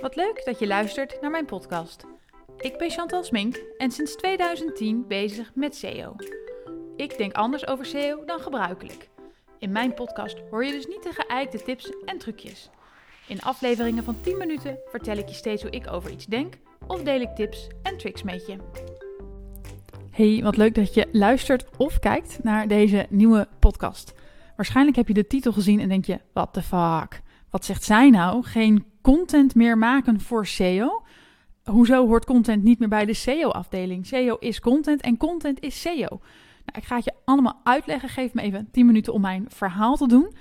Wat leuk dat je luistert naar mijn podcast. Ik ben Chantal Smink en sinds 2010 bezig met SEO. Ik denk anders over SEO dan gebruikelijk. In mijn podcast hoor je dus niet de geëikte tips en trucjes. In afleveringen van 10 minuten vertel ik je steeds hoe ik over iets denk of deel ik tips en tricks met je. Hey, wat leuk dat je luistert of kijkt naar deze nieuwe podcast. Waarschijnlijk heb je de titel gezien en denk je: what the fuck? Wat zegt zij nou? Geen content meer maken voor SEO? Hoezo hoort content niet meer bij de SEO-afdeling? SEO is content en content is SEO. Nou, ik ga het je allemaal uitleggen. Geef me even 10 minuten om mijn verhaal te doen.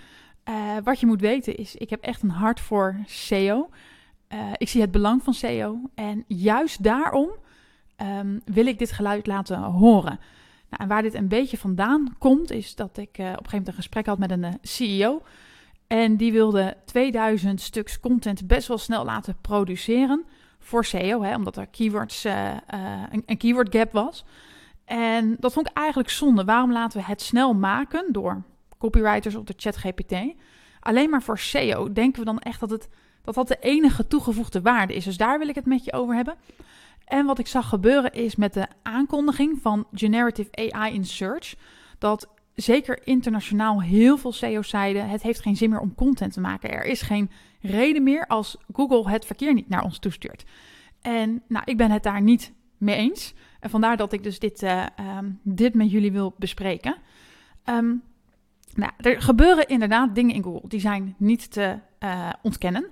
Uh, wat je moet weten is, ik heb echt een hart voor SEO. Uh, ik zie het belang van SEO. En juist daarom um, wil ik dit geluid laten horen. Nou, en waar dit een beetje vandaan komt, is dat ik uh, op een gegeven moment een gesprek had met een CEO. En die wilde 2000 stuks content best wel snel laten produceren voor SEO, hè, omdat er keywords, uh, uh, een, een, keyword gap was. En dat vond ik eigenlijk zonde. Waarom laten we het snel maken door copywriters op de ChatGPT? Alleen maar voor SEO denken we dan echt dat het, dat, dat de enige toegevoegde waarde is. Dus daar wil ik het met je over hebben. En wat ik zag gebeuren is met de aankondiging van Generative AI in Search, dat zeker internationaal heel veel SEO's zeiden: het heeft geen zin meer om content te maken. Er is geen reden meer als Google het verkeer niet naar ons toestuurt. En nou, ik ben het daar niet mee eens. En vandaar dat ik dus dit, uh, um, dit met jullie wil bespreken. Um, nou, er gebeuren inderdaad dingen in Google die zijn niet te uh, ontkennen.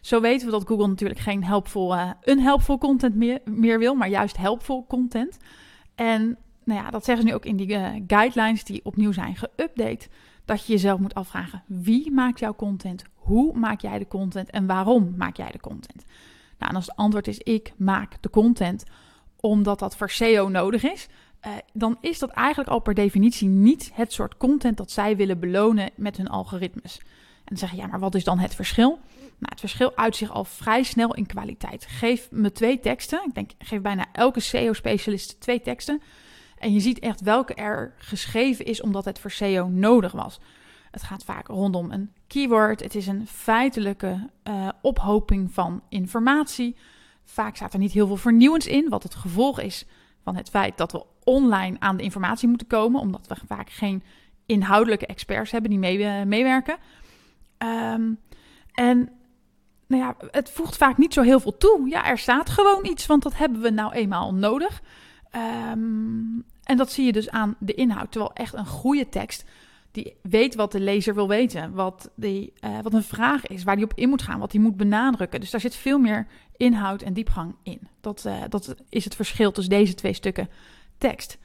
Zo weten we dat Google natuurlijk geen helpful, uh, unhelpful content meer, meer wil, maar juist helpful content. En nou ja, dat zeggen ze nu ook in die uh, guidelines die opnieuw zijn geüpdate. Dat je jezelf moet afvragen: wie maakt jouw content? Hoe maak jij de content? En waarom maak jij de content? Nou, en als het antwoord is: ik maak de content omdat dat voor SEO nodig is. Uh, dan is dat eigenlijk al per definitie niet het soort content dat zij willen belonen met hun algoritmes. En dan zeg je, ja, maar wat is dan het verschil? Nou, het verschil uit zich al vrij snel in kwaliteit. Geef me twee teksten. Ik denk, geef bijna elke SEO-specialist twee teksten. En je ziet echt welke er geschreven is omdat het voor SEO nodig was. Het gaat vaak rondom een keyword. Het is een feitelijke uh, ophoping van informatie. Vaak staat er niet heel veel vernieuwends in, wat het gevolg is van het feit dat we online aan de informatie moeten komen, omdat we vaak geen inhoudelijke experts hebben die mee, uh, meewerken. Um, en nou ja, het voegt vaak niet zo heel veel toe. Ja, er staat gewoon iets, want dat hebben we nou eenmaal nodig. Um, en dat zie je dus aan de inhoud. Terwijl echt een goede tekst, die weet wat de lezer wil weten. Wat, die, uh, wat een vraag is, waar die op in moet gaan, wat hij moet benadrukken. Dus daar zit veel meer inhoud en diepgang in. Dat, uh, dat is het verschil tussen deze twee stukken tekst.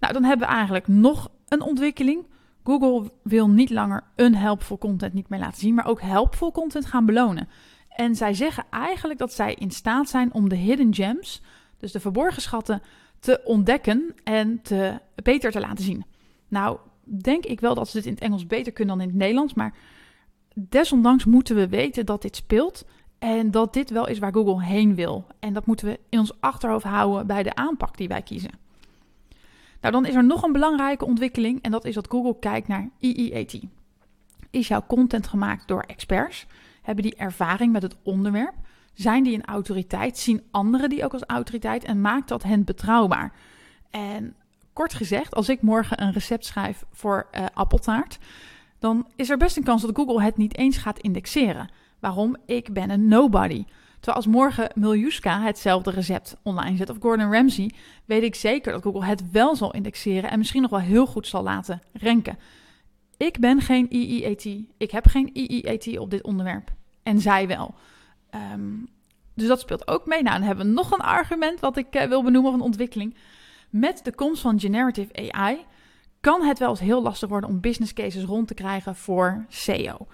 Nou, dan hebben we eigenlijk nog een ontwikkeling. Google wil niet langer unhelpful content niet meer laten zien, maar ook helpful content gaan belonen. En zij zeggen eigenlijk dat zij in staat zijn om de hidden gems, dus de verborgen schatten, te ontdekken en te, beter te laten zien. Nou, denk ik wel dat ze dit in het Engels beter kunnen dan in het Nederlands, maar desondanks moeten we weten dat dit speelt en dat dit wel is waar Google heen wil. En dat moeten we in ons achterhoofd houden bij de aanpak die wij kiezen. Nou, dan is er nog een belangrijke ontwikkeling en dat is dat Google kijkt naar EEAT. Is jouw content gemaakt door experts? Hebben die ervaring met het onderwerp? Zijn die een autoriteit? Zien anderen die ook als autoriteit? En maakt dat hen betrouwbaar? En kort gezegd, als ik morgen een recept schrijf voor uh, appeltaart, dan is er best een kans dat Google het niet eens gaat indexeren. Waarom? Ik ben een nobody. Terwijl als morgen Miljuska hetzelfde recept online zet of Gordon Ramsay, weet ik zeker dat Google het wel zal indexeren en misschien nog wel heel goed zal laten ranken. Ik ben geen EEAT. Ik heb geen EEAT op dit onderwerp. En zij wel. Um, dus dat speelt ook mee. Nou, dan hebben we nog een argument wat ik uh, wil benoemen van ontwikkeling. Met de komst van generative AI kan het wel eens heel lastig worden om business cases rond te krijgen voor SEO.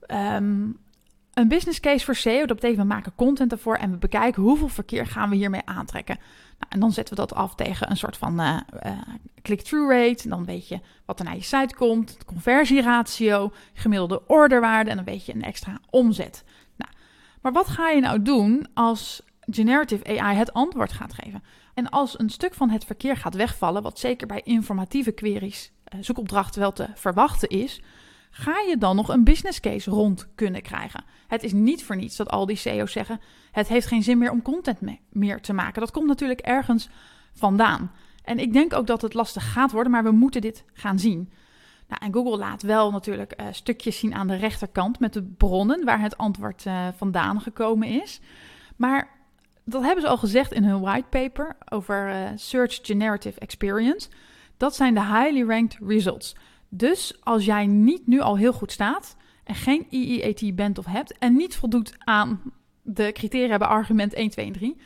Ehm, een business case voor SEO, dat betekent we maken content ervoor en we bekijken hoeveel verkeer gaan we hiermee aantrekken. Nou, en dan zetten we dat af tegen een soort van uh, uh, click-through rate. Dan weet je wat er naar je site komt, de conversieratio, gemiddelde orderwaarde en dan weet je een extra omzet. Maar wat ga je nou doen als generative AI het antwoord gaat geven? En als een stuk van het verkeer gaat wegvallen, wat zeker bij informatieve queries, uh, zoekopdrachten wel te verwachten is, ga je dan nog een business case rond kunnen krijgen? Het is niet voor niets dat al die CEO's zeggen: het heeft geen zin meer om content meer te maken. Dat komt natuurlijk ergens vandaan. En ik denk ook dat het lastig gaat worden, maar we moeten dit gaan zien. Nou, en Google laat wel natuurlijk uh, stukjes zien aan de rechterkant met de bronnen waar het antwoord uh, vandaan gekomen is. Maar dat hebben ze al gezegd in hun whitepaper over uh, Search Generative Experience. Dat zijn de highly ranked results. Dus als jij niet nu al heel goed staat en geen EEAT bent of hebt en niet voldoet aan de criteria bij argument 1, 2 en 3,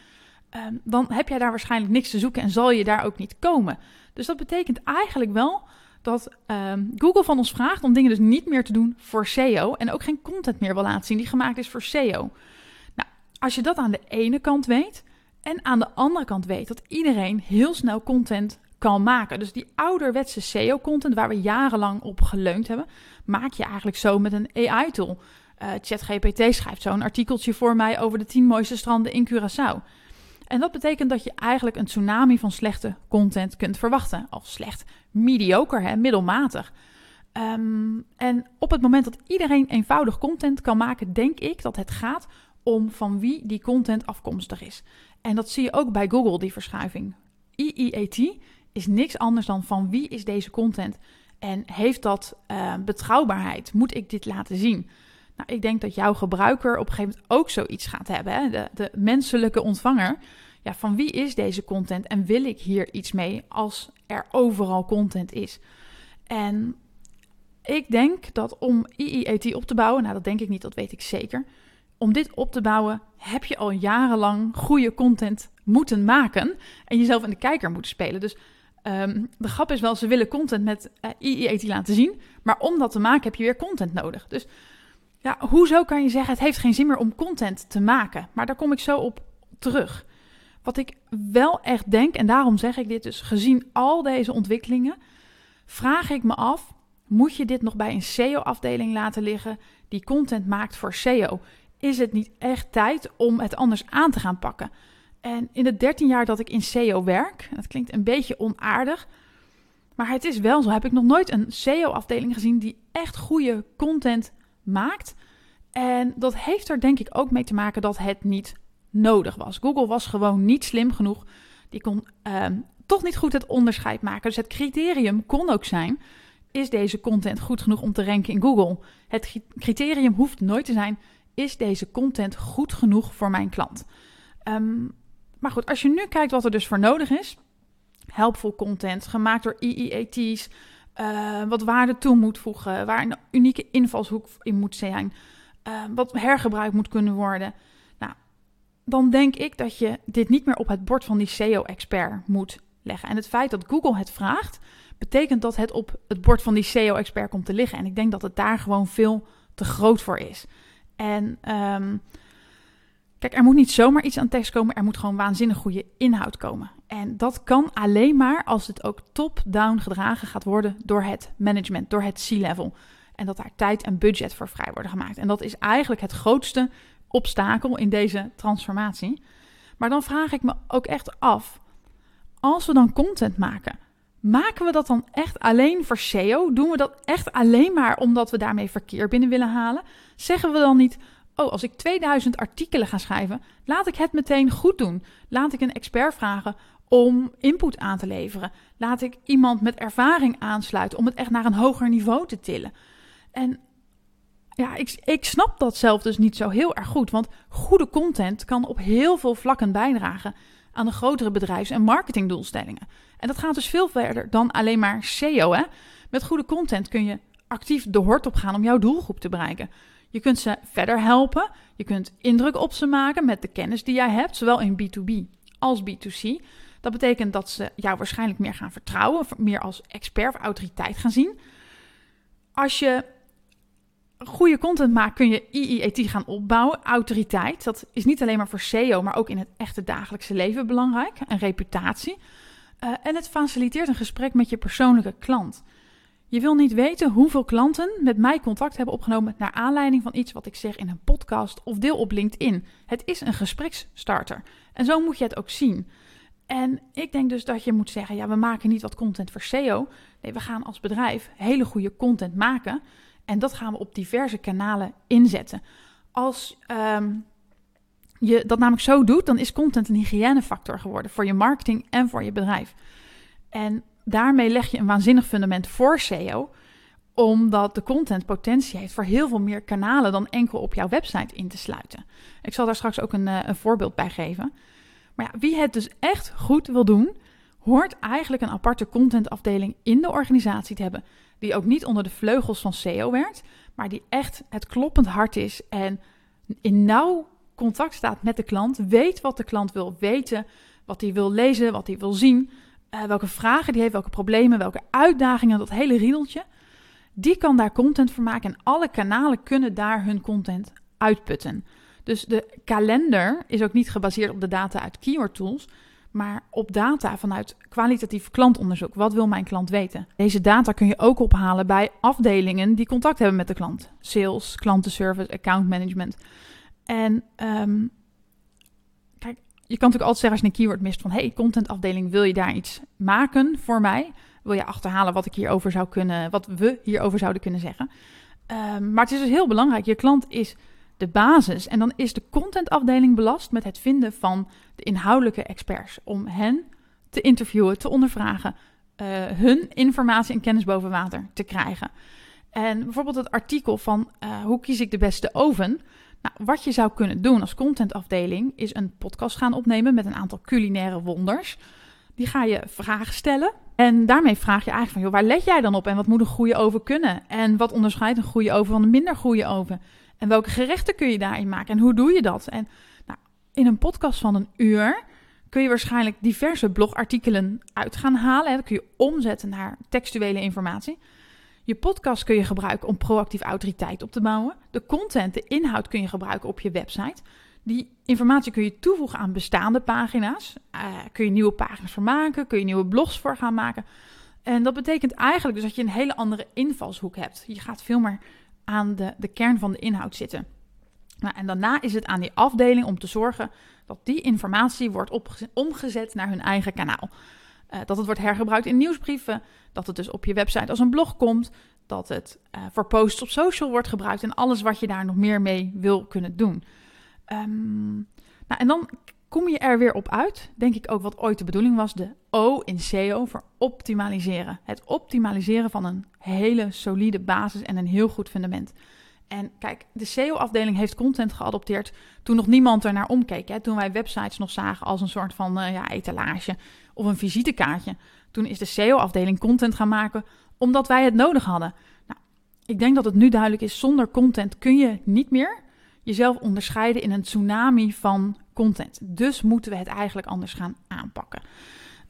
um, dan heb jij daar waarschijnlijk niks te zoeken en zal je daar ook niet komen. Dus dat betekent eigenlijk wel dat um, Google van ons vraagt om dingen dus niet meer te doen voor SEO en ook geen content meer wil laten zien die gemaakt is voor SEO. Nou, als je dat aan de ene kant weet en aan de andere kant weet dat iedereen heel snel content kan maken. Dus die ouderwetse SEO-content waar we jarenlang op geleund hebben, maak je eigenlijk zo met een AI-tool. Eh, ChatGPT schrijft zo'n artikeltje voor mij over de 10 mooiste stranden in Curaçao. En dat betekent dat je eigenlijk een tsunami van slechte content kunt verwachten. Of slecht, mediocre, hè, middelmatig. Um, en op het moment dat iedereen eenvoudig content kan maken, denk ik dat het gaat om van wie die content afkomstig is. En dat zie je ook bij Google, die verschuiving. EEAT is niks anders dan van wie is deze content en heeft dat uh, betrouwbaarheid? Moet ik dit laten zien? Nou, ik denk dat jouw gebruiker op een gegeven moment ook zoiets gaat hebben. Hè? De, menselijke ontvanger. Ja, van wie is deze content en wil ik hier iets mee als er overal content is? En ik denk dat om IIET op te bouwen, nou dat denk ik niet, dat weet ik zeker. Om dit op te bouwen heb je al jarenlang goede content moeten maken en jezelf in de kijker moeten spelen. Dus um, de grap is wel, ze willen content met uh, laten zien, maar om dat te maken heb je weer content nodig. Dus ja, hoezo kan je zeggen het heeft geen zin meer om content te maken? Maar daar kom ik zo op terug. Wat ik wel echt denk, en daarom zeg ik dit dus, gezien al deze ontwikkelingen, vraag ik me af: moet je dit nog bij een SEO-afdeling laten liggen die content maakt voor SEO? Is het niet echt tijd om het anders aan te gaan pakken? En in de 13 jaar dat ik in SEO werk, dat klinkt een beetje onaardig, maar het is wel zo. Heb ik nog nooit een SEO-afdeling gezien die echt goede content maakt. En dat heeft er denk ik ook mee te maken dat het niet nodig was. Google was gewoon niet slim genoeg. Die kon ehm, toch niet goed het onderscheid maken. Dus het criterium kon ook zijn: is deze content goed genoeg om te ranken in Google? Het criterium hoeft nooit te zijn: is deze content goed genoeg voor mijn klant? Um, maar goed, als je nu kijkt wat er dus voor nodig is: helpful content, gemaakt door EEAT's, uh, wat waarde toe moet voegen, waar een unieke invalshoek in moet zijn, uh, wat hergebruikt moet kunnen worden. Nou, dan denk ik dat je dit niet meer op het bord van die SEO-expert moet leggen. En het feit dat Google het vraagt, betekent dat het op het bord van die SEO-expert komt te liggen. En ik denk dat het daar gewoon veel te groot voor is. En um, Kijk, er moet niet zomaar iets aan tekst komen, er moet gewoon waanzinnig goede inhoud komen. En dat kan alleen maar als het ook top-down gedragen gaat worden door het management, door het C-level. En dat daar tijd en budget voor vrij worden gemaakt. En dat is eigenlijk het grootste obstakel in deze transformatie. Maar dan vraag ik me ook echt af, als we dan content maken, maken we dat dan echt alleen voor SEO? Doen we dat echt alleen maar omdat we daarmee verkeer binnen willen halen? Zeggen we dan niet, oh, als ik 2000 artikelen ga schrijven, laat ik het meteen goed doen. Laat ik een expert vragen om input aan te leveren. Laat ik iemand met ervaring aansluiten om het echt naar een hoger niveau te tillen. En ja, ik, ik snap dat zelf dus niet zo heel erg goed, want goede content kan op heel veel vlakken bijdragen aan de grotere bedrijfs- en marketingdoelstellingen. En dat gaat dus veel verder dan alleen maar SEO. Hè? Met goede content kun je actief de hort op gaan om jouw doelgroep te bereiken. Je kunt ze verder helpen. Je kunt indruk op ze maken met de kennis die jij hebt, zowel in B2B als B2C. Dat betekent dat ze jou waarschijnlijk meer gaan vertrouwen, meer als expert of autoriteit gaan zien. Als je goede content maakt, kun je EEAT gaan opbouwen. Autoriteit, dat is niet alleen maar voor SEO, maar ook in het echte dagelijkse leven belangrijk. Een reputatie. Uh, en het faciliteert een gesprek met je persoonlijke klant. Je wil niet weten hoeveel klanten met mij contact hebben opgenomen naar aanleiding van iets wat ik zeg in een podcast of deel op LinkedIn. Het is een gespreksstarter. En zo moet je het ook zien. En ik denk dus dat je moet zeggen: ja, we maken niet wat content voor SEO. Nee, we gaan als bedrijf hele goede content maken. En dat gaan we op diverse kanalen inzetten. Als ehm, je dat namelijk zo doet, dan is content een hygiënefactor geworden voor je marketing en voor je bedrijf. En daarmee leg je een waanzinnig fundament voor SEO, omdat de content potentie heeft voor heel veel meer kanalen dan enkel op jouw website in te sluiten. Ik zal daar straks ook een, eh, een voorbeeld bij geven. Maar ja, wie het dus echt goed wil doen, hoort eigenlijk een aparte contentafdeling in de organisatie te hebben. Die ook niet onder de vleugels van SEO werkt, maar die echt het kloppend hart is en in nauw contact staat met de klant. Weet wat de klant wil weten, wat hij wil lezen, wat hij wil zien. Uh, welke vragen die heeft, welke problemen, welke uitdagingen, dat hele riedeltje. Die kan daar content voor maken en alle kanalen kunnen daar hun content uitputten. Dus de kalender is ook niet gebaseerd op de data uit keyword tools, maar op data vanuit kwalitatief klantonderzoek. Wat wil mijn klant weten? Deze data kun je ook ophalen bij afdelingen die contact hebben met de klant. Sales, klantenservice, account management. En kijk, je kan natuurlijk altijd zeggen als je een keyword mist van... hey, contentafdeling, wil je daar iets maken voor mij? Wil je achterhalen wat ik hierover zou kunnen... wat we hierover zouden kunnen zeggen? Um, maar het is dus heel belangrijk. Je klant is de basis. En dan is de contentafdeling belast met het vinden van de inhoudelijke experts. Om hen te interviewen, te ondervragen, uh, hun informatie en kennis boven water te krijgen. En bijvoorbeeld het artikel van uh, hoe kies ik de beste oven. Nou, wat je zou kunnen doen als contentafdeling is een podcast gaan opnemen met een aantal culinaire wonders. Die ga je vragen stellen. En daarmee vraag je eigenlijk van, joh, waar let jij dan op? En wat moet een goede oven kunnen? En wat onderscheidt een goede oven van een minder goede oven? En welke gerechten kun je daarin maken? En hoe doe je dat? En nou, in een podcast van een uur kun je waarschijnlijk diverse blogartikelen uit gaan halen. Dat kun je omzetten naar textuele informatie. Je podcast kun je gebruiken om proactief autoriteit op te bouwen. De content, de inhoud kun je gebruiken op je website. Die informatie kun je toevoegen aan bestaande pagina's. Uh, kun je nieuwe pagina's voor maken, kun je nieuwe blogs voor gaan maken. En dat betekent eigenlijk dus dat je een hele andere invalshoek hebt. Je gaat veel meer aan de, de kern van de inhoud zitten. Nou, en daarna is het aan die afdeling om te zorgen dat die informatie wordt omgezet naar hun eigen kanaal. Uh, dat het wordt hergebruikt in nieuwsbrieven, dat het dus op je website als een blog komt, dat het uh, voor posts op social wordt gebruikt en alles wat je daar nog meer mee wil kunnen doen. Um, nou, en dan kom je er weer op uit, denk ik ook wat ooit de bedoeling was, de O in SEO voor optimaliseren. Het optimaliseren van een hele solide basis en een heel goed fundament. En kijk, de SEO-afdeling heeft content geadopteerd toen nog niemand er naar omkeek. Hè? Toen wij websites nog zagen als een soort van uh, ja, etalage of een visitekaartje. Toen is de SEO-afdeling content gaan maken omdat wij het nodig hadden. Nou, ik denk dat het nu duidelijk is, zonder content kun je niet meer jezelf onderscheiden in een tsunami van content. Dus moeten we het eigenlijk anders gaan aanpakken.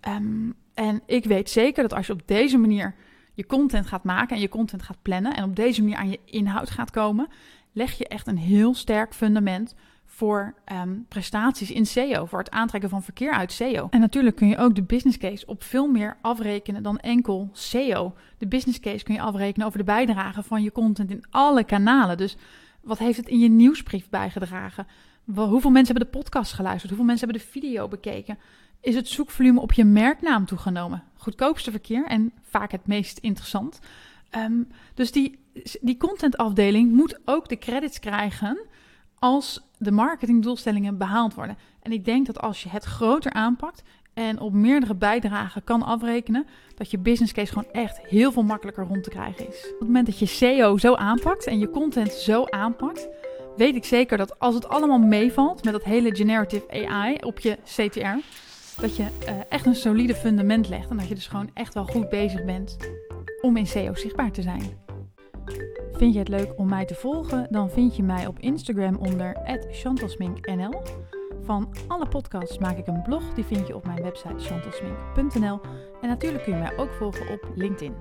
Um, en ik weet zeker dat als je op deze manier je content gaat maken en je content gaat plannen en op deze manier aan je inhoud gaat komen, leg je echt een heel sterk fundament voor um, prestaties in SEO, voor het aantrekken van verkeer uit SEO. En natuurlijk kun je ook de business case op veel meer afrekenen dan enkel SEO. De business case kun je afrekenen over de bijdrage van je content in alle kanalen. Dus wat heeft het in je nieuwsbrief bijgedragen? Hoeveel mensen hebben de podcast geluisterd? Hoeveel mensen hebben de video bekeken? Is het zoekvolume op je merknaam toegenomen? Goedkoopste verkeer en vaak het meest interessant. Um, dus die, die contentafdeling moet ook de credits krijgen als de marketingdoelstellingen behaald worden. En ik denk dat als je het groter aanpakt en op meerdere bijdragen kan afrekenen, dat je business case gewoon echt heel veel makkelijker rond te krijgen is. Op het moment dat je SEO zo aanpakt en je content zo aanpakt, weet ik zeker dat als het allemaal meevalt met dat hele generative AI op je CTR, dat je uh, echt een solide fundament legt en dat je dus gewoon echt wel goed bezig bent om in SEO zichtbaar te zijn. Vind je het leuk om mij te volgen? Dan vind je mij op Instagram onder chantalsminknl. Van alle podcasts maak ik een blog, die vind je op mijn website chantalsmink.nl. En natuurlijk kun je mij ook volgen op LinkedIn.